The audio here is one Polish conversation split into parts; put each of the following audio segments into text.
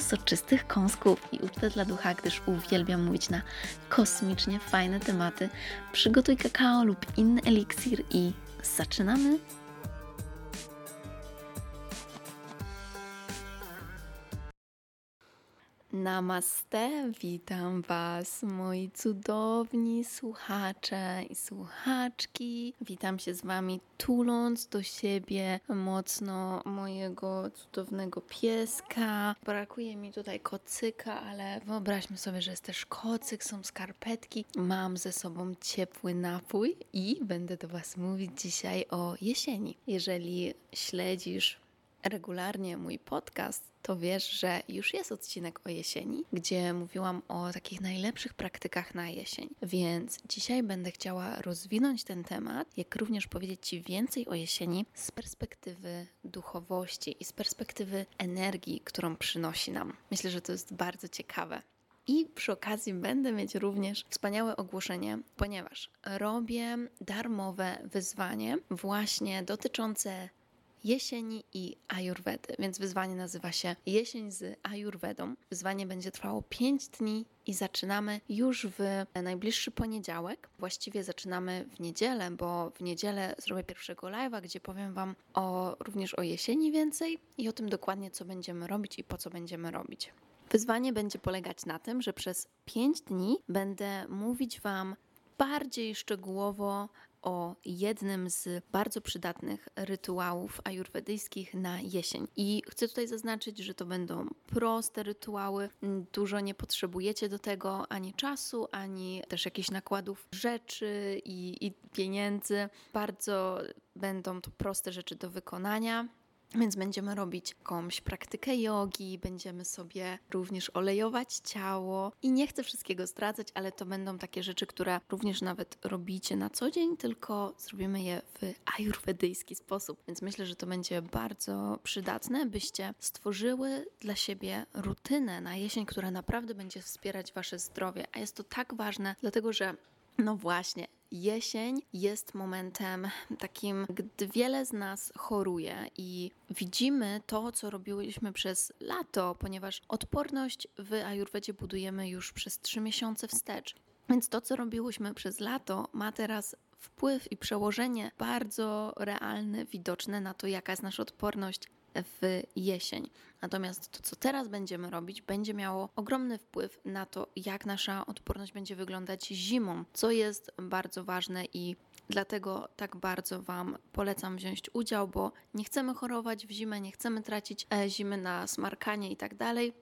soczystych kąsków i ucztę dla ducha, gdyż uwielbiam mówić na kosmicznie fajne tematy. Przygotuj kakao lub inny eliksir i zaczynamy! Namaste, witam Was, moi cudowni słuchacze i słuchaczki. Witam się z Wami, tuląc do siebie mocno mojego cudownego pieska. Brakuje mi tutaj kocyka, ale wyobraźmy sobie, że jest też kocyk, są skarpetki. Mam ze sobą ciepły napój i będę do Was mówić dzisiaj o jesieni. Jeżeli śledzisz regularnie mój podcast, to wiesz, że już jest odcinek o jesieni, gdzie mówiłam o takich najlepszych praktykach na jesień. Więc dzisiaj będę chciała rozwinąć ten temat, jak również powiedzieć Ci więcej o jesieni z perspektywy duchowości i z perspektywy energii, którą przynosi nam. Myślę, że to jest bardzo ciekawe. I przy okazji będę mieć również wspaniałe ogłoszenie, ponieważ robię darmowe wyzwanie właśnie dotyczące jesieni i ajurwedy, więc wyzwanie nazywa się Jesień z ajurwedą. Wyzwanie będzie trwało 5 dni i zaczynamy już w najbliższy poniedziałek. Właściwie zaczynamy w niedzielę, bo w niedzielę zrobię pierwszego live'a, gdzie powiem Wam o, również o jesieni więcej i o tym dokładnie, co będziemy robić i po co będziemy robić. Wyzwanie będzie polegać na tym, że przez 5 dni będę mówić Wam bardziej szczegółowo o jednym z bardzo przydatnych rytuałów ajurwedyjskich na jesień. I chcę tutaj zaznaczyć, że to będą proste rytuały, dużo nie potrzebujecie do tego ani czasu, ani też jakichś nakładów rzeczy i, i pieniędzy. Bardzo będą to proste rzeczy do wykonania. Więc będziemy robić jakąś praktykę jogi, będziemy sobie również olejować ciało i nie chcę wszystkiego zdradzać, ale to będą takie rzeczy, które również nawet robicie na co dzień, tylko zrobimy je w ajurwedyjski sposób. Więc myślę, że to będzie bardzo przydatne, byście stworzyły dla siebie rutynę na jesień, która naprawdę będzie wspierać wasze zdrowie. A jest to tak ważne, dlatego że no właśnie, jesień jest momentem takim, gdy wiele z nas choruje i widzimy to, co robiliśmy przez lato, ponieważ odporność w Ajurwedzie budujemy już przez trzy miesiące wstecz. Więc to, co robiłyśmy przez lato, ma teraz wpływ i przełożenie bardzo realne, widoczne na to, jaka jest nasza odporność w jesień. Natomiast to, co teraz będziemy robić, będzie miało ogromny wpływ na to, jak nasza odporność będzie wyglądać zimą, co jest bardzo ważne i Dlatego tak bardzo Wam polecam wziąć udział, bo nie chcemy chorować w zimę, nie chcemy tracić e, zimy na smarkanie i tak dalej.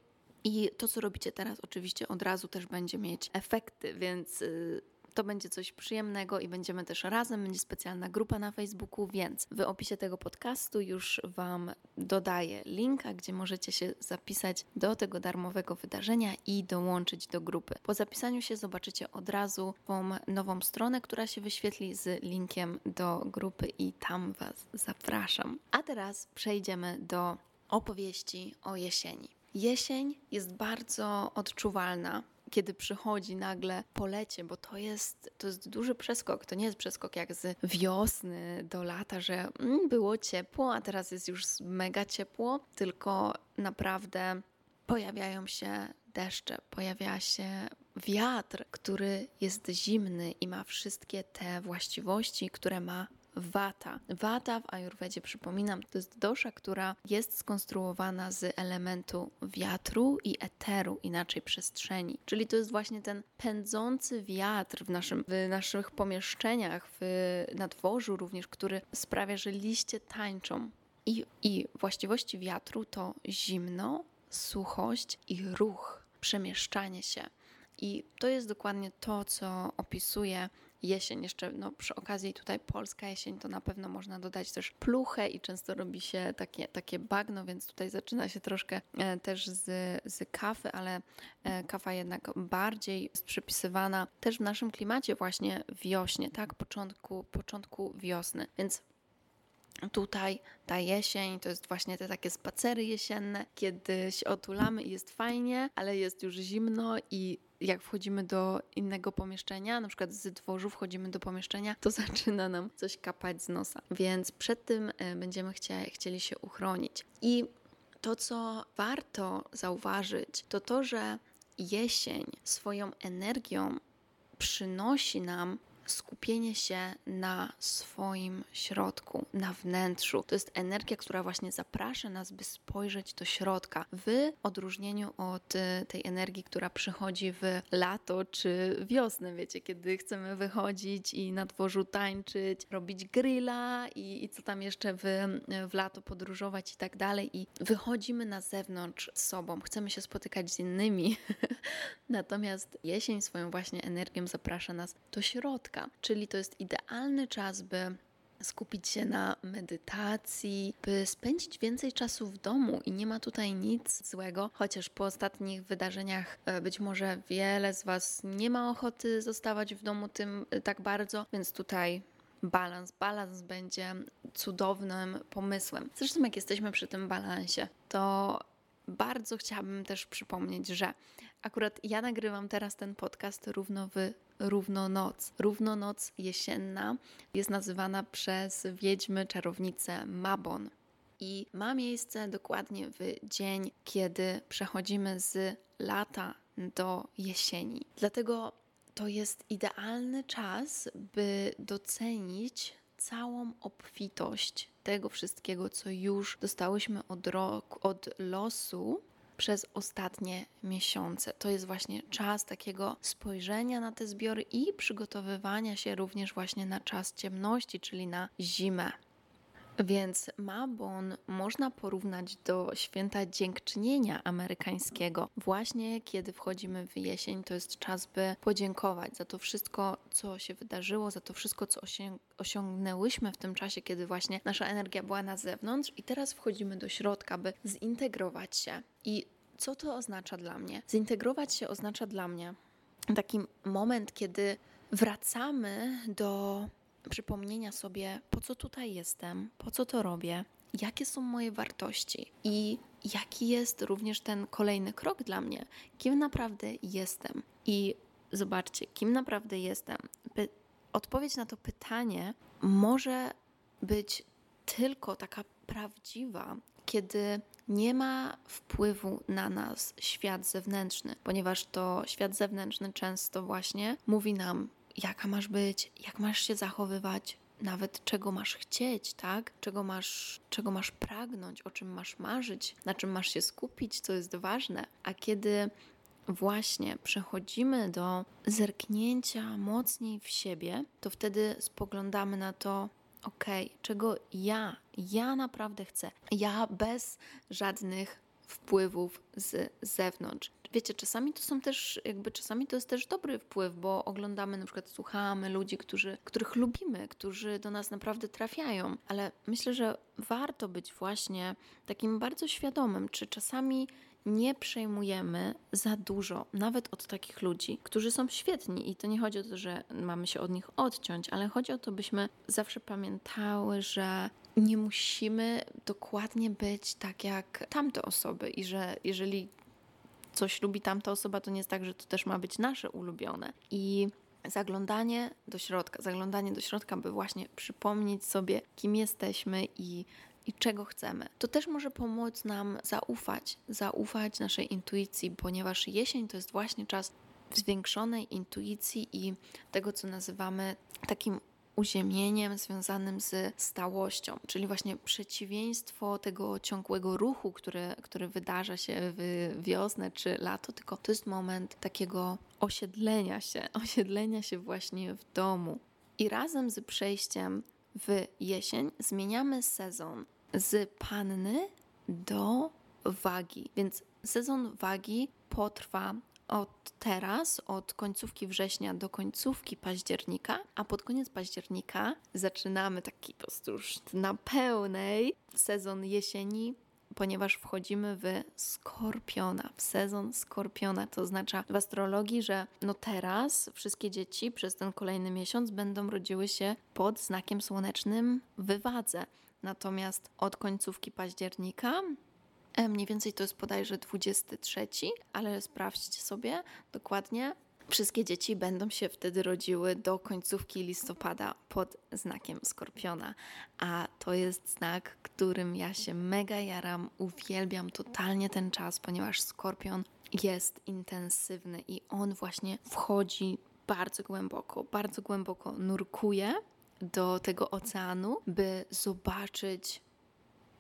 I to, co robicie teraz, oczywiście od razu też będzie mieć efekty, więc y, to będzie coś przyjemnego i będziemy też razem. Będzie specjalna grupa na Facebooku, więc w opisie tego podcastu już Wam dodaję linka, gdzie możecie się zapisać do tego darmowego wydarzenia i dołączyć do grupy. Po zapisaniu się zobaczycie od razu tą nową stronę, która się wyświetli z linkiem do grupy i tam Was zapraszam. A teraz przejdziemy do opowieści o jesieni. Jesień jest bardzo odczuwalna kiedy przychodzi nagle polecie, bo to jest, to jest duży przeskok. To nie jest przeskok jak z wiosny do lata, że mm, było ciepło, a teraz jest już mega ciepło, tylko naprawdę pojawiają się deszcze, pojawia się wiatr, który jest zimny i ma wszystkie te właściwości, które ma Wata. Wata w Ajurwedzie, przypominam, to jest dosza, która jest skonstruowana z elementu wiatru i eteru, inaczej przestrzeni. Czyli to jest właśnie ten pędzący wiatr w, naszym, w naszych pomieszczeniach, w, na dworzu również, który sprawia, że liście tańczą. I, I właściwości wiatru to zimno, suchość i ruch, przemieszczanie się. I to jest dokładnie to, co opisuje jesień. Jeszcze no, przy okazji tutaj polska jesień, to na pewno można dodać też pluchę i często robi się takie, takie bagno, więc tutaj zaczyna się troszkę e, też z, z kawy, ale e, kawa jednak bardziej jest przypisywana też w naszym klimacie właśnie wiośnie, tak? Początku, początku wiosny. Więc tutaj ta jesień to jest właśnie te takie spacery jesienne, kiedy się otulamy i jest fajnie, ale jest już zimno i jak wchodzimy do innego pomieszczenia, na przykład z dworzu wchodzimy do pomieszczenia, to zaczyna nam coś kapać z nosa. Więc przed tym e, będziemy chcie, chcieli się uchronić. I to, co warto zauważyć, to to, że jesień swoją energią przynosi nam skupienie się na swoim środku, na wnętrzu. To jest energia, która właśnie zaprasza nas, by spojrzeć do środka, w odróżnieniu od y, tej energii, która przychodzi w lato czy wiosnę, wiecie, kiedy chcemy wychodzić i na dworzu tańczyć, robić grilla i, i co tam jeszcze w, w lato podróżować i tak dalej. I wychodzimy na zewnątrz z sobą, chcemy się spotykać z innymi. Natomiast jesień swoją właśnie energią zaprasza nas do środka czyli to jest idealny czas, by skupić się na medytacji, by spędzić więcej czasu w domu i nie ma tutaj nic złego, chociaż po ostatnich wydarzeniach e, być może wiele z Was nie ma ochoty zostawać w domu tym e, tak bardzo, więc tutaj balans. Balans będzie cudownym pomysłem. Zresztą, jak jesteśmy przy tym balansie, to bardzo chciałabym też przypomnieć, że akurat ja nagrywam teraz ten podcast równo w równonoc. Równonoc jesienna jest nazywana przez wiedźmy czarownicę Mabon. I ma miejsce dokładnie w dzień, kiedy przechodzimy z lata do jesieni. Dlatego to jest idealny czas, by docenić całą obfitość tego wszystkiego, co już dostałyśmy od, roku, od losu przez ostatnie miesiące. To jest właśnie czas takiego spojrzenia na te zbiory i przygotowywania się również właśnie na czas ciemności, czyli na zimę. Więc Mabon można porównać do święta dziękczynienia amerykańskiego. Właśnie kiedy wchodzimy w jesień, to jest czas, by podziękować za to wszystko, co się wydarzyło, za to wszystko, co osiągnęłyśmy w tym czasie, kiedy właśnie nasza energia była na zewnątrz, i teraz wchodzimy do środka, by zintegrować się. I co to oznacza dla mnie? Zintegrować się oznacza dla mnie taki moment, kiedy wracamy do przypomnienia sobie, po co tutaj jestem, po co to robię, jakie są moje wartości i jaki jest również ten kolejny krok dla mnie, kim naprawdę jestem. I zobaczcie, kim naprawdę jestem. By odpowiedź na to pytanie może być tylko taka prawdziwa, kiedy nie ma wpływu na nas świat zewnętrzny, ponieważ to świat zewnętrzny często właśnie mówi nam, jaka masz być, jak masz się zachowywać, nawet czego masz chcieć, tak? Czego masz, czego masz pragnąć, o czym masz marzyć, na czym masz się skupić, co jest ważne. A kiedy właśnie przechodzimy do zerknięcia mocniej w siebie, to wtedy spoglądamy na to, ok, czego ja, ja naprawdę chcę. Ja bez żadnych wpływów z zewnątrz. Wiecie, czasami to są też, jakby czasami to jest też dobry wpływ, bo oglądamy, na przykład słuchamy ludzi, którzy, których lubimy, którzy do nas naprawdę trafiają, ale myślę, że warto być właśnie takim bardzo świadomym, czy czasami nie przejmujemy za dużo, nawet od takich ludzi, którzy są świetni. I to nie chodzi o to, że mamy się od nich odciąć, ale chodzi o to, byśmy zawsze pamiętały, że nie musimy dokładnie być tak jak tamte osoby i że jeżeli coś lubi tamta osoba, to nie jest tak, że to też ma być nasze ulubione. I zaglądanie do środka, zaglądanie do środka, by właśnie przypomnieć sobie, kim jesteśmy i i czego chcemy. To też może pomóc nam zaufać, zaufać naszej intuicji, ponieważ jesień to jest właśnie czas zwiększonej intuicji i tego, co nazywamy takim uziemieniem związanym z stałością, czyli właśnie przeciwieństwo tego ciągłego ruchu, który, który wydarza się w wiosnę czy lato, tylko to jest moment takiego osiedlenia się, osiedlenia się właśnie w domu. I razem z przejściem w jesień zmieniamy sezon z panny do wagi. Więc sezon wagi potrwa od teraz, od końcówki września do końcówki października, a pod koniec października zaczynamy taki po prostu już na pełnej sezon jesieni ponieważ wchodzimy w skorpiona, w sezon skorpiona. To oznacza w astrologii, że no teraz wszystkie dzieci przez ten kolejny miesiąc będą rodziły się pod znakiem słonecznym w. Natomiast od końcówki października Mniej więcej to jest bodajże 23, ale sprawdźcie sobie dokładnie. Wszystkie dzieci będą się wtedy rodziły do końcówki listopada pod znakiem skorpiona, a to jest znak, którym ja się mega jaram, uwielbiam totalnie ten czas, ponieważ skorpion jest intensywny i on właśnie wchodzi bardzo głęboko, bardzo głęboko nurkuje do tego oceanu, by zobaczyć,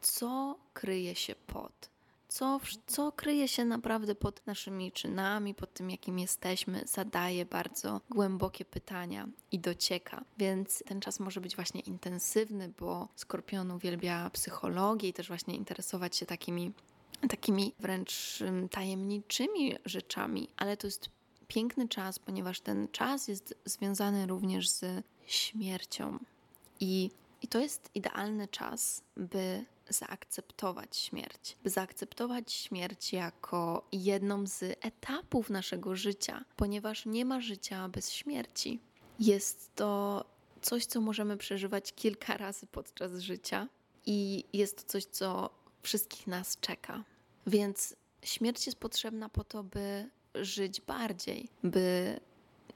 co kryje się pod co, co kryje się naprawdę pod naszymi czynami, pod tym, jakim jesteśmy, zadaje bardzo głębokie pytania i docieka. Więc ten czas może być właśnie intensywny, bo Skorpion uwielbia psychologię i też właśnie interesować się takimi, takimi wręcz tajemniczymi rzeczami, ale to jest piękny czas, ponieważ ten czas jest związany również z śmiercią. I, i to jest idealny czas, by zaakceptować śmierć, zaakceptować śmierć jako jedną z etapów naszego życia, ponieważ nie ma życia bez śmierci. Jest to coś, co możemy przeżywać kilka razy podczas życia i jest to coś, co wszystkich nas czeka. Więc śmierć jest potrzebna po to, by żyć bardziej, by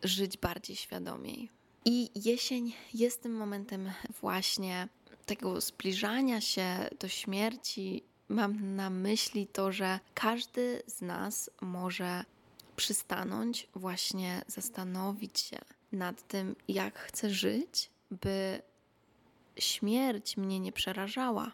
żyć bardziej świadomiej. I jesień jest tym momentem właśnie tego zbliżania się do śmierci mam na myśli to, że każdy z nas może przystanąć, właśnie zastanowić się nad tym, jak chcę żyć, by śmierć mnie nie przerażała.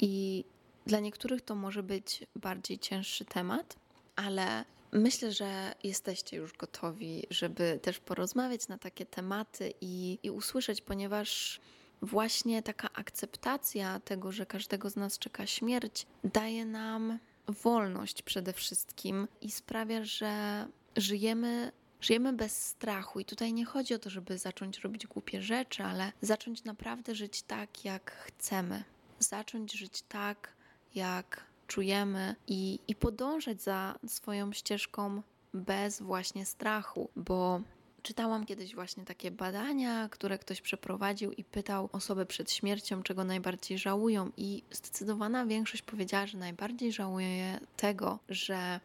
I dla niektórych to może być bardziej cięższy temat, ale myślę, że jesteście już gotowi, żeby też porozmawiać na takie tematy i, i usłyszeć, ponieważ właśnie taka akceptacja tego, że każdego z nas czeka śmierć, daje nam wolność przede wszystkim i sprawia, że żyjemy Żyjemy bez strachu i tutaj nie chodzi o to, żeby zacząć robić głupie rzeczy, ale zacząć naprawdę żyć tak, jak chcemy. Zacząć żyć tak, jak czujemy i, i podążać za swoją ścieżką bez właśnie strachu, bo Czytałam kiedyś właśnie takie badania, które ktoś przeprowadził i pytał osoby przed śmiercią, czego najbardziej żałują, i zdecydowana większość powiedziała, że najbardziej żałuje tego, że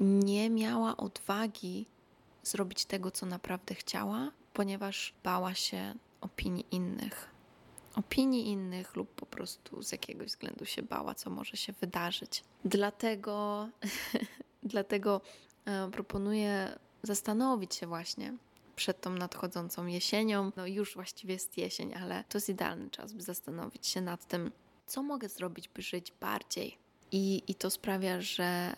nie miała odwagi zrobić tego, co naprawdę chciała, ponieważ bała się opinii innych. Opinii innych, lub po prostu z jakiegoś względu się bała, co może się wydarzyć. Dlatego, dlatego e, proponuję zastanowić się właśnie, przed tą nadchodzącą jesienią. No już właściwie jest jesień, ale to jest idealny czas, by zastanowić się nad tym, co mogę zrobić, by żyć bardziej. I, i to sprawia, że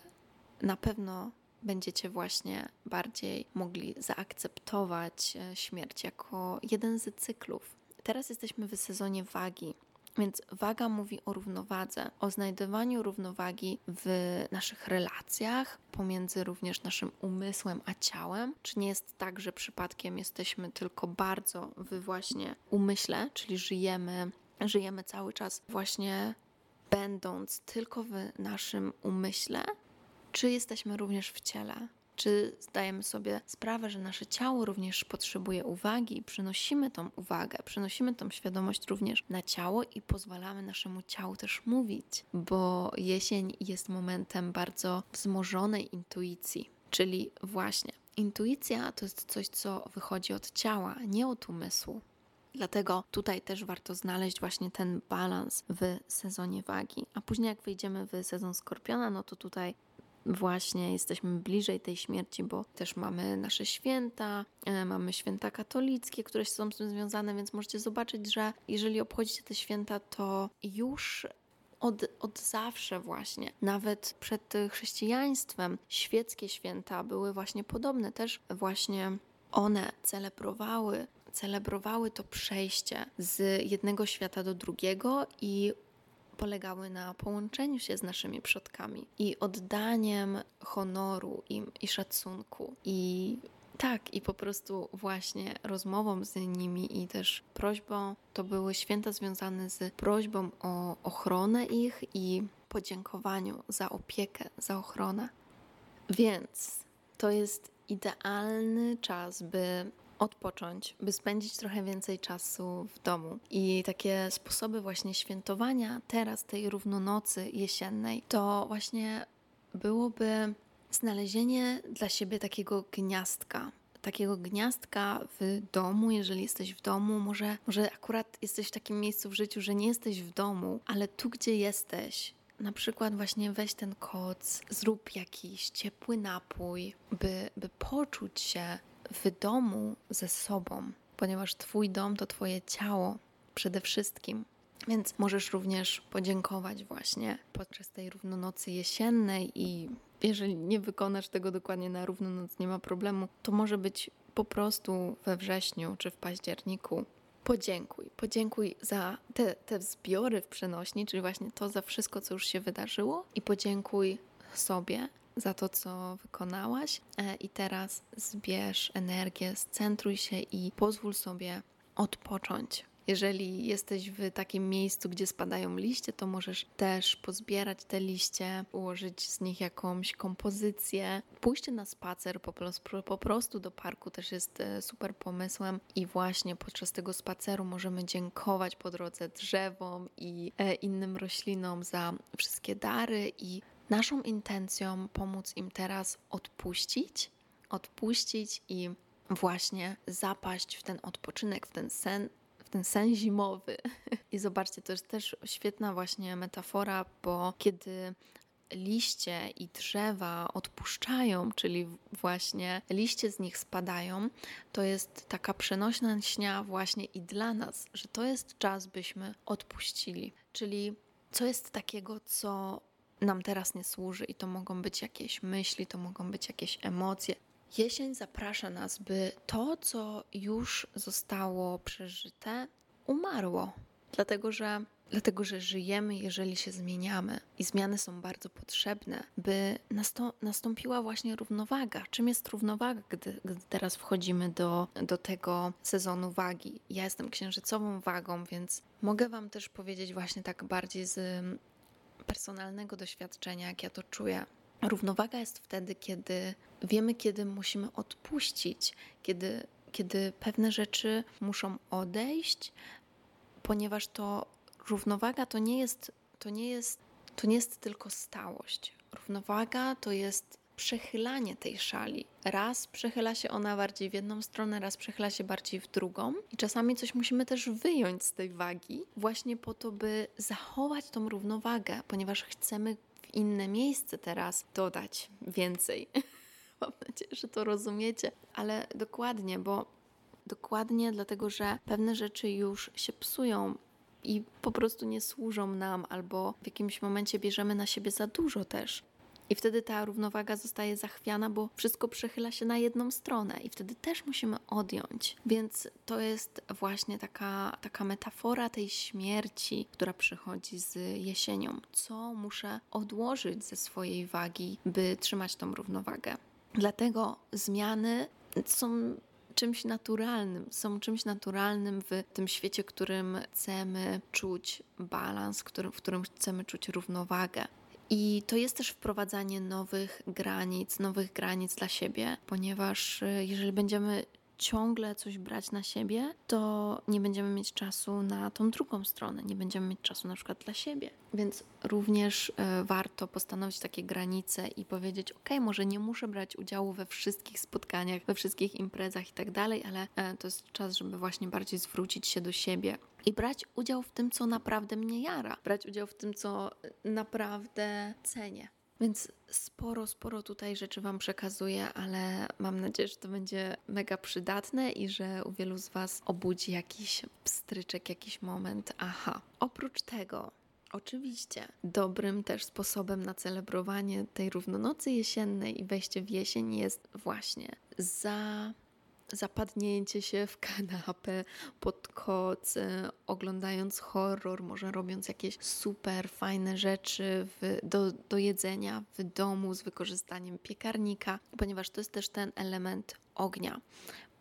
na pewno będziecie właśnie bardziej mogli zaakceptować e, śmierć jako jeden z cyklów. Teraz jesteśmy w sezonie wagi, więc waga mówi o równowadze, o znajdowaniu równowagi w naszych relacjach, pomiędzy również naszym umysłem a ciałem. Czy nie jest tak, że przypadkiem jesteśmy tylko bardzo w właśnie umyśle, czyli żyjemy, żyjemy cały czas właśnie będąc tylko w naszym umyśle, czy jesteśmy również w ciele? Czy zdajemy sobie sprawę, że nasze ciało również potrzebuje uwagi i przynosimy tą uwagę, przynosimy tą świadomość również na ciało i pozwalamy naszemu ciału też mówić, bo jesień jest momentem bardzo wzmożonej intuicji, czyli właśnie intuicja to jest coś, co wychodzi od ciała, nie od umysłu. Dlatego tutaj też warto znaleźć właśnie ten balans w sezonie wagi. A później, jak wyjdziemy w sezon skorpiona, no to tutaj właśnie jesteśmy bliżej tej śmierci, bo też mamy nasze święta, e, mamy święta katolickie, które są z tym związane, więc możecie zobaczyć, że jeżeli obchodzicie te święta, to już od, od zawsze właśnie, nawet przed chrześcijaństwem, świeckie święta były właśnie podobne. Też właśnie one celebrowały, celebrowały to przejście z jednego świata do drugiego i polegały na połączeniu się z naszymi przodkami i oddaniem honoru im i szacunku i tak, i po prostu właśnie rozmową z nimi i też prośbą, to były święta związane z prośbą o ochronę ich i podziękowaniu za opiekę, za ochronę. Więc to jest idealny czas, by odpocząć, by spędzić trochę więcej czasu w domu. I takie sposoby właśnie świętowania teraz tej równonocy jesiennej to właśnie byłoby znalezienie dla siebie takiego gniazdka. Takiego gniazdka w domu, jeżeli jesteś w domu, może, może akurat jesteś w takim miejscu w życiu, że nie jesteś w domu, ale tu, gdzie jesteś, na przykład właśnie weź ten koc, zrób jakiś ciepły napój, by, by poczuć się w domu ze sobą, ponieważ Twój dom to Twoje ciało przede wszystkim. Więc możesz również podziękować właśnie podczas tej równonocy jesiennej i jeżeli nie wykonasz tego dokładnie na równonoc, nie ma problemu, to może być po prostu we wrześniu czy w październiku. Podziękuj, podziękuj za te, te zbiory w przenośni, czyli właśnie to za wszystko, co już się wydarzyło, i podziękuj sobie za to, co wykonałaś. E, I teraz zbierz energię, scentruj się i pozwól sobie odpocząć. Jeżeli jesteś w takim miejscu, gdzie spadają liście, to możesz też pozbierać te liście, ułożyć z nich jakąś kompozycję. Pójście na spacer po prostu, po prostu do parku też jest e, super pomysłem i właśnie podczas tego spaceru możemy dziękować po drodze drzewom i e, innym roślinom za wszystkie dary i naszą intencją pomóc im teraz odpuścić, odpuścić i właśnie zapaść w ten odpoczynek, w ten sen, w ten sen zimowy. I zobaczcie, to jest też świetna właśnie metafora, bo kiedy liście i drzewa odpuszczają, czyli właśnie liście z nich spadają, to jest taka przenośna śnia właśnie i dla nas, że to jest czas, byśmy odpuścili. Czyli co jest takiego, co nam teraz nie służy, i to mogą być jakieś myśli, to mogą być jakieś emocje. Jesień zaprasza nas, by to, co już zostało przeżyte, umarło. Dlatego, że Dlatego, że żyjemy, jeżeli się zmieniamy, i zmiany są bardzo potrzebne, by nastąpiła właśnie równowaga. Czym jest równowaga, gdy, gdy, teraz wchodzimy do, do tego sezonu wagi? Ja jestem księżycową wagą, więc mogę Wam też powiedzieć właśnie tak bardziej z personalnego doświadczenia, jak ja to czuję. Równowaga jest wtedy, kiedy wiemy, kiedy musimy odpuścić, kiedy, kiedy pewne rzeczy muszą odejść, ponieważ to równowaga to nie jest, to nie jest, to nie jest tylko stałość. Równowaga to jest przechylanie tej szali. Raz przechyla się ona bardziej w jedną stronę, raz przechyla się bardziej w drugą, i czasami coś musimy też wyjąć z tej wagi, właśnie po to, by zachować tą równowagę, ponieważ chcemy w inne miejsce teraz dodać więcej. Mam nadzieję, że to rozumiecie, ale dokładnie, bo dokładnie dlatego, że pewne rzeczy już się psują i po prostu nie służą nam, albo w jakimś momencie bierzemy na siebie za dużo też. I wtedy ta równowaga zostaje zachwiana, bo wszystko przechyla się na jedną stronę, i wtedy też musimy odjąć. Więc to jest właśnie taka, taka metafora tej śmierci, która przychodzi z jesienią. Co muszę odłożyć ze swojej wagi, by trzymać tą równowagę? Dlatego zmiany są czymś naturalnym, są czymś naturalnym w tym świecie, w którym chcemy czuć balans, w którym, w którym chcemy czuć równowagę. I to jest też wprowadzanie nowych granic, nowych granic dla siebie, ponieważ y, jeżeli będziemy ciągle coś brać na siebie, to nie będziemy mieć czasu na tą drugą stronę, nie będziemy mieć czasu na przykład dla siebie. Więc również e, warto postanowić takie granice i powiedzieć: OK, może nie muszę brać udziału we wszystkich spotkaniach, we wszystkich imprezach i tak dalej, ale e, to jest czas, żeby właśnie bardziej zwrócić się do siebie i brać udział w tym, co naprawdę mnie jara, brać udział w tym, co naprawdę cenię. Więc sporo, sporo tutaj rzeczy Wam przekazuję, ale mam nadzieję, że to będzie mega przydatne i że u wielu z Was obudzi jakiś pstryczek, jakiś moment. Aha. Oprócz tego, Oczywiście, dobrym też sposobem na celebrowanie tej równonocy jesiennej i wejście w jesień jest właśnie za zapadnięcie się w kanapę pod koc, e, oglądając horror, może robiąc jakieś super fajne rzeczy w, do, do jedzenia w domu z wykorzystaniem piekarnika, ponieważ to jest też ten element ognia.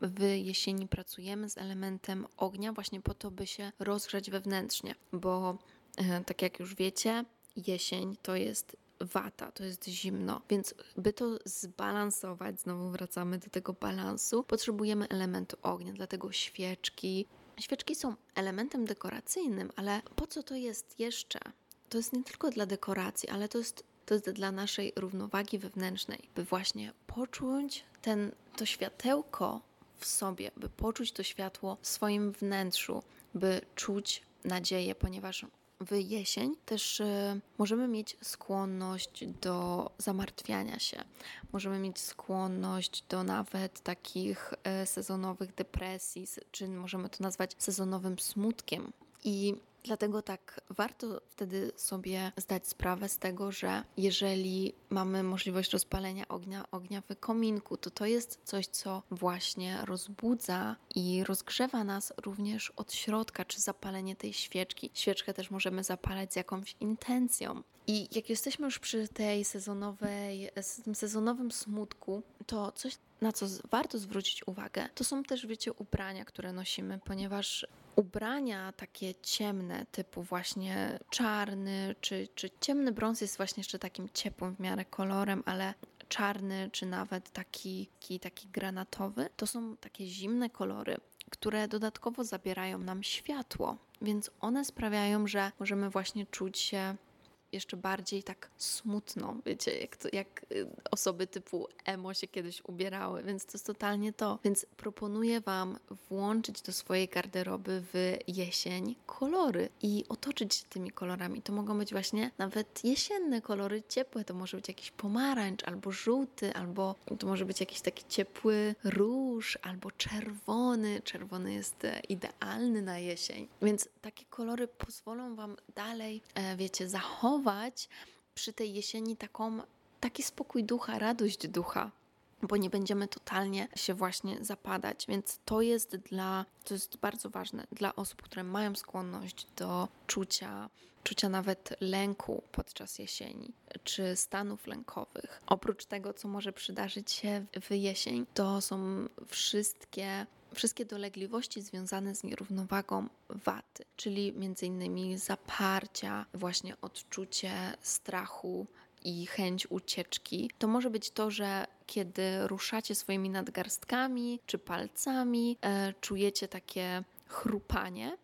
W jesieni pracujemy z elementem ognia właśnie po to, by się rozgrzać wewnętrznie, bo e, tak jak już wiecie, jesień to jest wata, to jest zimno. Więc by to zbalansować, znowu wracamy do tego balansu, potrzebujemy elementu ognia, dlatego świeczki. Świeczki są elementem dekoracyjnym, ale po co to jest jeszcze? To jest nie tylko dla dekoracji, ale to jest, to jest dla naszej równowagi wewnętrznej, by właśnie poczuć ten, to światełko w sobie, by poczuć to światło w swoim wnętrzu, by czuć nadzieję, ponieważ w jesień też y, możemy mieć skłonność do zamartwiania się. Możemy mieć skłonność do nawet takich y, sezonowych depresji, czy możemy to nazwać sezonowym smutkiem. I Dlatego tak warto wtedy sobie zdać sprawę z tego, że jeżeli mamy możliwość rozpalenia ognia, ognia w kominku, to to jest coś, co właśnie rozbudza i rozgrzewa nas również od środka, czy zapalenie tej świeczki. Świeczkę też możemy zapalać z jakąś intencją. I jak jesteśmy już przy tej sezonowej, tym sezonowym smutku, to coś, na co warto zwrócić uwagę, to są też, wiecie, ubrania, które nosimy, ponieważ ubrania takie ciemne, typu właśnie czarny, czy, czy ciemny brąz jest właśnie jeszcze takim ciepłym w miarę kolorem, ale czarny, czy nawet taki, taki, taki granatowy, to są takie zimne kolory, które dodatkowo zabierają nam światło, więc one sprawiają, że możemy właśnie czuć się jeszcze bardziej tak smutno, wiecie, jak, to, jak y, osoby typu emo się kiedyś ubierały, więc to jest totalnie to. Więc proponuję Wam włączyć do swojej garderoby w jesień kolory i otoczyć się tymi kolorami. To mogą być właśnie nawet jesienne kolory, ciepłe, to może być jakiś pomarańcz, albo żółty, albo to może być jakiś taki ciepły róż, albo czerwony. Czerwony jest e, idealny na jesień, więc takie kolory pozwolą Wam dalej, e, wiecie, zachować przy tej jesieni taką, taki spokój ducha, radość ducha, bo nie będziemy totalnie się właśnie zapadać. Więc to jest dla, to jest bardzo ważne dla osób, które mają skłonność do czucia, czucia nawet lęku podczas jesieni, czy stanów lękowych. Oprócz tego, co może przydarzyć się w jesień, to są wszystkie wszystkie dolegliwości związane z nierównowagą waty, czyli m.in. zaparcia, właśnie odczucie strachu, i chęć ucieczki, to może być to, że kiedy ruszacie swoimi nadgarstkami czy palcami, e, czujecie takie chrupanie,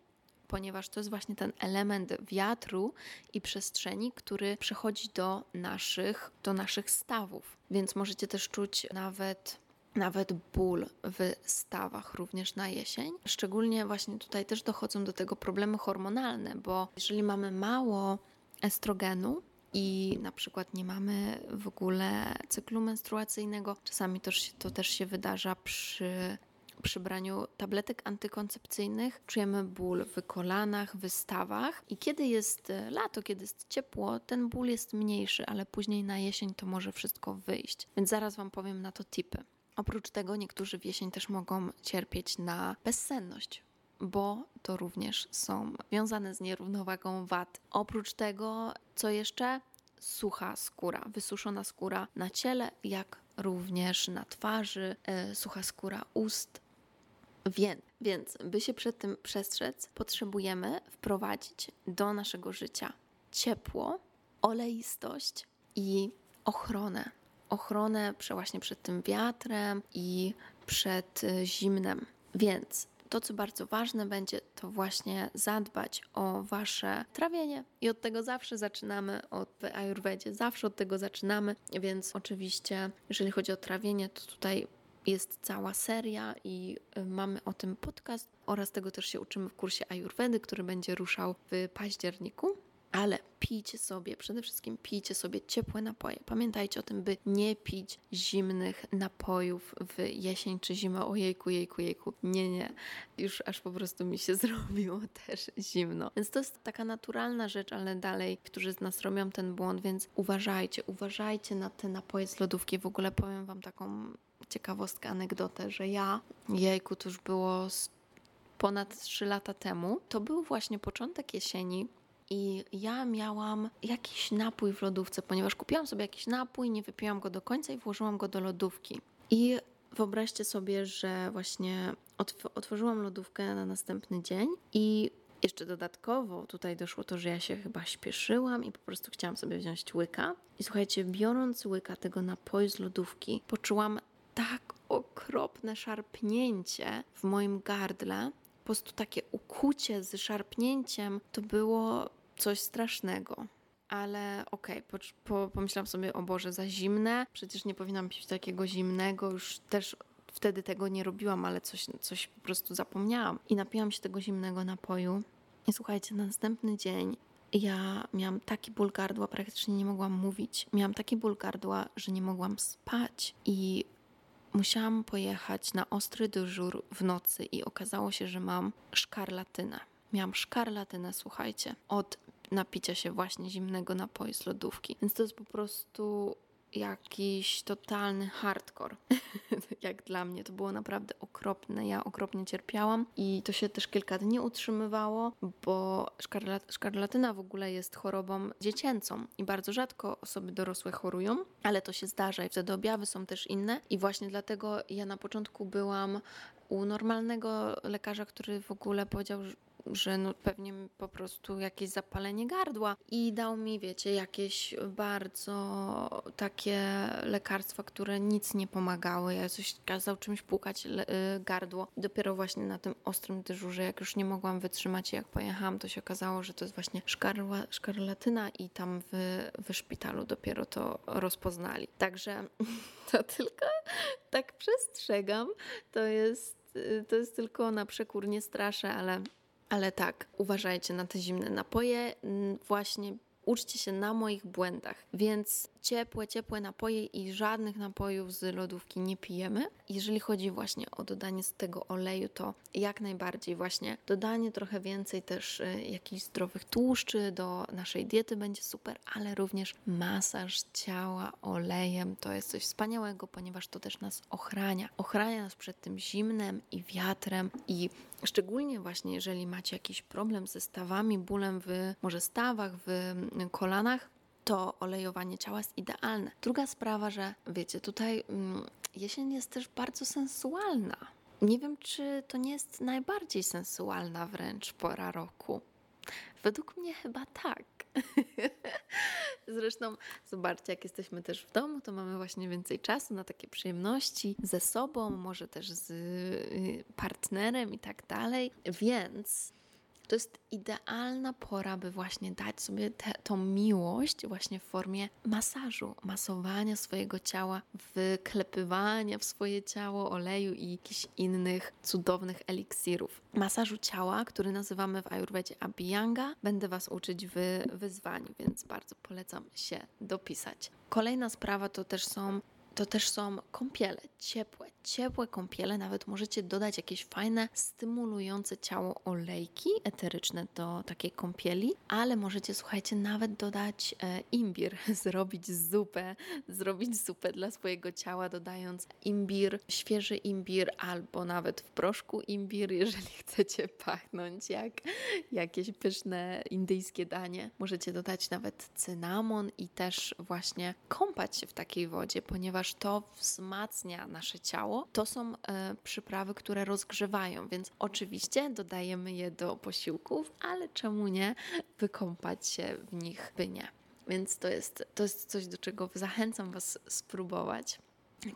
ponieważ to jest właśnie ten element wiatru i przestrzeni, który przechodzi do naszych, do naszych stawów. Więc możecie też czuć nawet nawet ból w stawach również na jesień. Szczególnie właśnie tutaj też dochodzą do tego problemy hormonalne, bo jeżeli mamy mało estrogenu, i na przykład nie mamy w ogóle cyklu menstruacyjnego. Czasami to, to też się wydarza przy przy braniu tabletek antykoncepcyjnych czujemy ból w kolanach, w stawach i kiedy jest lato, kiedy jest ciepło, ten ból jest mniejszy, ale później na jesień to może wszystko wyjść. Więc zaraz Wam powiem na to tipy. Oprócz tego niektórzy w jesień też mogą cierpieć na bezsenność, bo to również są związane z nierównowagą wad. Oprócz tego, co jeszcze? Sucha skóra, wysuszona skóra na ciele, jak również na twarzy, e, sucha skóra ust. Więc, więc, by się przed tym przestrzec, potrzebujemy wprowadzić do naszego życia ciepło, oleistość i ochronę ochronę właśnie przed tym wiatrem i przed y, zimnem. Więc to, co bardzo ważne będzie, to właśnie zadbać o wasze trawienie. I od tego zawsze zaczynamy, od Ayurvedzie zawsze od tego zaczynamy. Więc oczywiście, jeżeli chodzi o trawienie, to tutaj jest cała seria i y, mamy o tym podcast oraz tego też się uczymy w kursie Ayurvedy, który będzie ruszał w październiku ale pijcie sobie, przede wszystkim pijcie sobie ciepłe napoje. Pamiętajcie o tym, by nie pić zimnych napojów w jesień czy zimę. Ojejku, jejku, jejku. Nie, nie. Już aż po prostu mi się zrobiło też zimno. Więc to jest taka naturalna rzecz, ale dalej, którzy z nas robią ten błąd, więc uważajcie, uważajcie na te napoje z lodówki. W ogóle powiem Wam taką ciekawostkę, anegdotę, że ja, jejku, to już było ponad 3 lata temu, to był właśnie początek jesieni i ja miałam jakiś napój w lodówce, ponieważ kupiłam sobie jakiś napój, nie wypiłam go do końca i włożyłam go do lodówki. I wyobraźcie sobie, że właśnie otworzyłam lodówkę na następny dzień i jeszcze dodatkowo tutaj doszło to, że ja się chyba śpieszyłam i po prostu chciałam sobie wziąć łyka. I słuchajcie, biorąc łyka tego napoju z lodówki, poczułam tak okropne szarpnięcie w moim gardle. Po prostu takie ukucie z szarpnięciem to było coś strasznego. Ale okej, okay, po, po, pomyślałam sobie, o Boże, za zimne, przecież nie powinnam pić takiego zimnego, już też wtedy tego nie robiłam, ale coś, coś po prostu zapomniałam. I napiłam się tego zimnego napoju. I słuchajcie, na następny dzień ja miałam taki ból gardła, praktycznie nie mogłam mówić. Miałam taki ból gardła, że nie mogłam spać. I musiałam pojechać na ostry dyżur w nocy i okazało się, że mam szkarlatynę. Miałam szkarlatynę, słuchajcie, od napicia się właśnie zimnego napoju z lodówki. Więc to jest po prostu jakiś totalny hardcore. Jak dla mnie to było naprawdę okropne. Ja okropnie cierpiałam i to się też kilka dni utrzymywało, bo szkarlat szkarlatyna w ogóle jest chorobą dziecięcą i bardzo rzadko osoby dorosłe chorują, ale to się zdarza i wtedy objawy są też inne. I właśnie dlatego ja na początku byłam u normalnego lekarza, który w ogóle powiedział, że no pewnie po prostu jakieś zapalenie gardła i dał mi, wiecie, jakieś bardzo takie lekarstwa, które nic nie pomagały. Ja coś kazał czymś płukać y, gardło. Dopiero właśnie na tym ostrym dyżurze, jak już nie mogłam wytrzymać i jak pojechałam, to się okazało, że to jest właśnie szkarła, szkarlatyna i tam w, w szpitalu dopiero to rozpoznali. Także to tylko tak przestrzegam. To jest, y, to jest tylko na przekór, nie straszę, ale ale tak, uważajcie na te zimne napoje. Właśnie uczcie się na moich błędach. Więc ciepłe, ciepłe napoje i żadnych napojów z lodówki nie pijemy. Jeżeli chodzi właśnie o dodanie z tego oleju, to jak najbardziej właśnie dodanie trochę więcej też y, jakichś zdrowych tłuszczy do naszej diety będzie super, ale również masaż ciała olejem to jest coś wspaniałego, ponieważ to też nas ochrania. Ochrania nas przed tym zimnem i wiatrem i szczególnie właśnie jeżeli macie jakiś problem ze stawami, bólem w może stawach, w kolanach, to olejowanie ciała jest idealne. Druga sprawa, że wiecie, tutaj mm, jesień jest też bardzo sensualna. Nie wiem, czy to nie jest najbardziej sensualna wręcz pora roku. Według mnie chyba tak. Zresztą zobaczcie, jak jesteśmy też w domu, to mamy właśnie więcej czasu na takie przyjemności ze sobą, może też z y, partnerem i tak dalej. Więc to jest idealna pora, by właśnie dać sobie tę tą miłość właśnie w formie masażu, masowania swojego ciała, wyklepywania w swoje ciało oleju i jakichś innych cudownych eliksirów. Masażu ciała, który nazywamy w Ayurvedzie Abhyanga, będę Was uczyć w wyzwaniu, więc bardzo polecam się dopisać. Kolejna sprawa to też są to też są kąpiele, ciepłe, ciepłe kąpiele. Nawet możecie dodać jakieś fajne, stymulujące ciało olejki eteryczne do takiej kąpieli, ale możecie, słuchajcie, nawet dodać e, imbir, zrobić zupę, zrobić zupę dla swojego ciała, dodając imbir, świeży imbir albo nawet w proszku imbir, jeżeli chcecie pachnąć jak jakieś pyszne indyjskie danie. Możecie dodać nawet cynamon i też właśnie kąpać się w takiej wodzie, ponieważ ponieważ to wzmacnia nasze ciało. To są e, przyprawy, które rozgrzewają, więc oczywiście dodajemy je do posiłków, ale czemu nie wykąpać się w nich by nie. Więc to jest, to jest coś, do czego zachęcam Was spróbować.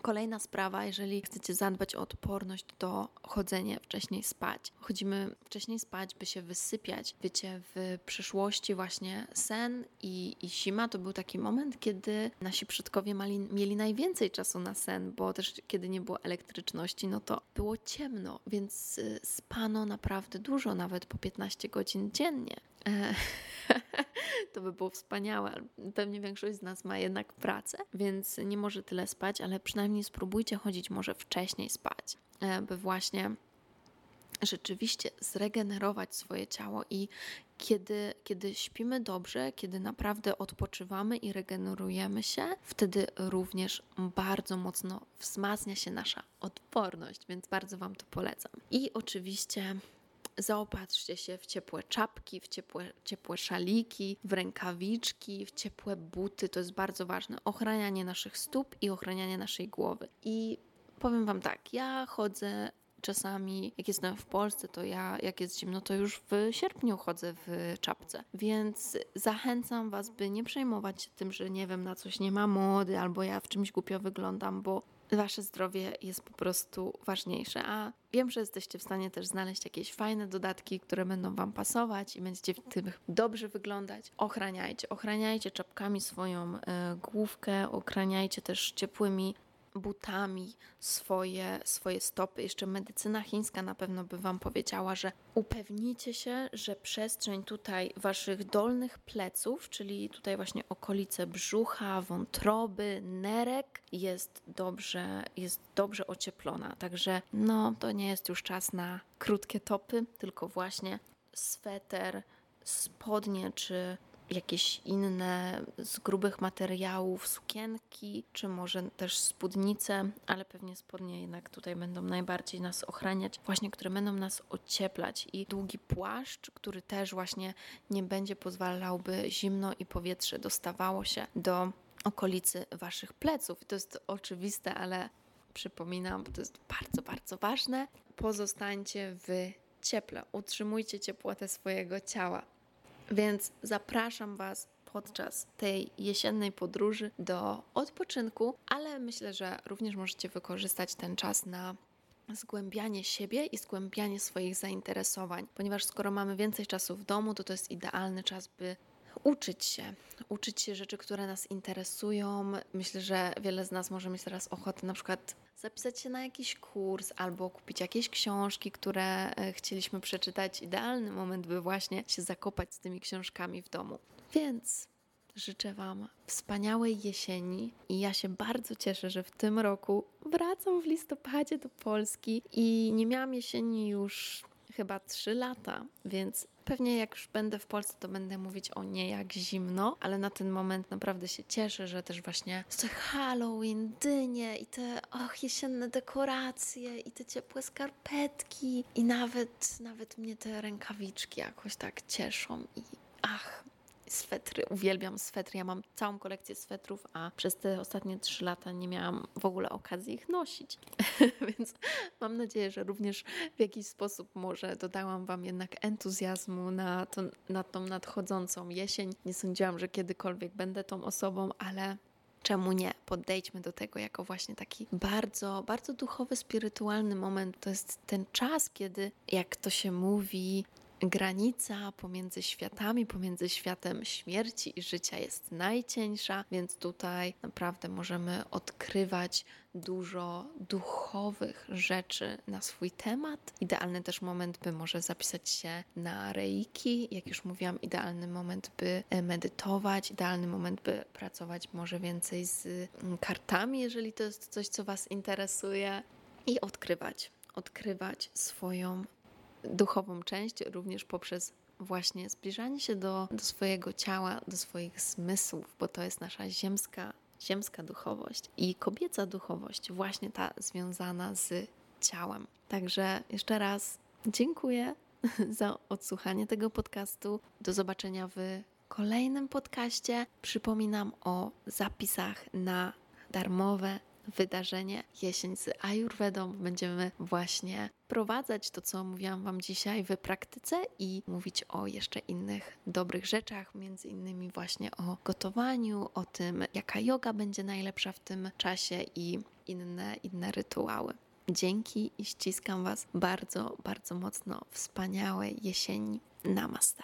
Kolejna sprawa, jeżeli chcecie zadbać o odporność, to chodzenie wcześniej spać. Chodzimy wcześniej spać, by się wysypiać. Wiecie, w przeszłości właśnie sen i, i zima to był taki moment, kiedy nasi przodkowie mali, mieli najwięcej czasu na sen, bo też kiedy nie było elektryczności, no to było ciemno, więc y, spano naprawdę dużo, nawet po 15 godzin dziennie. E, to by było wspaniałe. Pewnie większość z nas ma jednak pracę, więc nie może tyle spać, ale przynajmniej spróbujcie chodzić może wcześniej spać, e, by właśnie rzeczywiście zregenerować swoje ciało i kiedy, kiedy śpimy dobrze, kiedy naprawdę odpoczywamy i regenerujemy się, wtedy również bardzo mocno wzmacnia się nasza odporność, więc bardzo Wam to polecam. I oczywiście zaopatrzcie się w ciepłe czapki, w ciepłe, ciepłe szaliki, w rękawiczki, w ciepłe buty. To jest bardzo ważne. Ochranianie naszych stóp i ochranianie naszej głowy. I powiem Wam tak, ja chodzę czasami, jak jestem w Polsce, to ja, jak jest zimno, to już w sierpniu chodzę w czapce. Więc zachęcam Was, by nie przejmować się tym, że nie wiem, na coś nie ma mody, albo ja w czymś głupio wyglądam, bo Wasze zdrowie jest po prostu ważniejsze, a wiem, że jesteście w stanie też znaleźć jakieś fajne dodatki, które będą Wam pasować i będziecie w tym dobrze wyglądać. Ochraniajcie, ochraniajcie czapkami swoją y, główkę, ochraniajcie też ciepłymi butami swoje, swoje stopy. Jeszcze medycyna chińska na pewno by Wam powiedziała, że upewnijcie się, że przestrzeń tutaj Waszych dolnych pleców, czyli tutaj właśnie okolice brzucha, wątroby, nerek jest dobrze, jest dobrze ocieplona. Także no, to nie jest już czas na krótkie topy, tylko właśnie sweter, spodnie czy jakieś inne z grubych materiałów, sukienki, czy może też spódnice, ale pewnie spodnie jednak tutaj będą najbardziej nas ochraniać, właśnie które będą nas ocieplać i długi płaszcz, który też właśnie nie będzie pozwalałby zimno i powietrze dostawało się do okolicy waszych pleców. To jest oczywiste, ale przypominam, bo to jest bardzo, bardzo ważne. Pozostańcie w cieple, utrzymujcie ciepłotę swojego ciała. Więc zapraszam Was podczas tej jesiennej podróży do odpoczynku, ale myślę, że również możecie wykorzystać ten czas na zgłębianie siebie i zgłębianie swoich zainteresowań, ponieważ skoro mamy więcej czasu w domu, to to jest idealny czas, by uczyć się, uczyć się rzeczy, które nas interesują. Myślę, że wiele z nas może mieć teraz ochotę na przykład zapisać się na jakiś kurs albo kupić jakieś książki, które e, chcieliśmy przeczytać. Idealny moment, by właśnie się zakopać z tymi książkami w domu. Więc życzę Wam wspaniałej jesieni i ja się bardzo cieszę, że w tym roku wracam w listopadzie do Polski i nie miałam jesieni już chyba 3 lata, więc pewnie jak już będę w Polsce, to będę mówić o nie jak zimno, ale na ten moment naprawdę się cieszę, że też właśnie te Halloween, dynie i te och, jesienne dekoracje i te ciepłe skarpetki. I nawet, nawet mnie te rękawiczki jakoś tak cieszą i ach, swetry. Uwielbiam swetry. Ja mam całą kolekcję swetrów, a przez te ostatnie trzy lata nie miałam w ogóle okazji ich nosić. Więc mam nadzieję, że również w jakiś sposób może dodałam Wam jednak entuzjazmu na, to, na tą nadchodzącą jesień. Nie sądziłam, że kiedykolwiek będę tą osobą, ale czemu nie? Podejdźmy do tego jako właśnie taki bardzo, bardzo duchowy, spirytualny moment. To jest ten czas, kiedy, jak to się mówi, granica pomiędzy światami, pomiędzy światem śmierci i życia jest najcieńsza, więc tutaj naprawdę możemy odkrywać dużo duchowych rzeczy na swój temat. Idealny też moment, by może zapisać się na reiki. Jak już mówiłam, idealny moment, by medytować, idealny moment, by pracować może więcej z mm, kartami, jeżeli to jest coś, co Was interesuje, i odkrywać odkrywać swoją duchową część również poprzez właśnie zbliżanie się do, do swojego ciała, do swoich zmysłów, bo to jest nasza ziemska, ziemska duchowość i kobieca duchowość, właśnie ta związana z ciałem. Także jeszcze raz dziękuję za odsłuchanie tego podcastu. Do zobaczenia w kolejnym podcaście. Przypominam o zapisach na darmowe wydarzenie Jesień z Ayurvedą. Będziemy właśnie wprowadzać to, co mówiłam Wam dzisiaj w praktyce i mówić o jeszcze innych dobrych rzeczach, między innymi właśnie o gotowaniu, o tym, jaka yoga będzie najlepsza w tym czasie i inne, inne rytuały. Dzięki i ściskam Was bardzo, bardzo mocno. Wspaniałej jesieni. Namaste.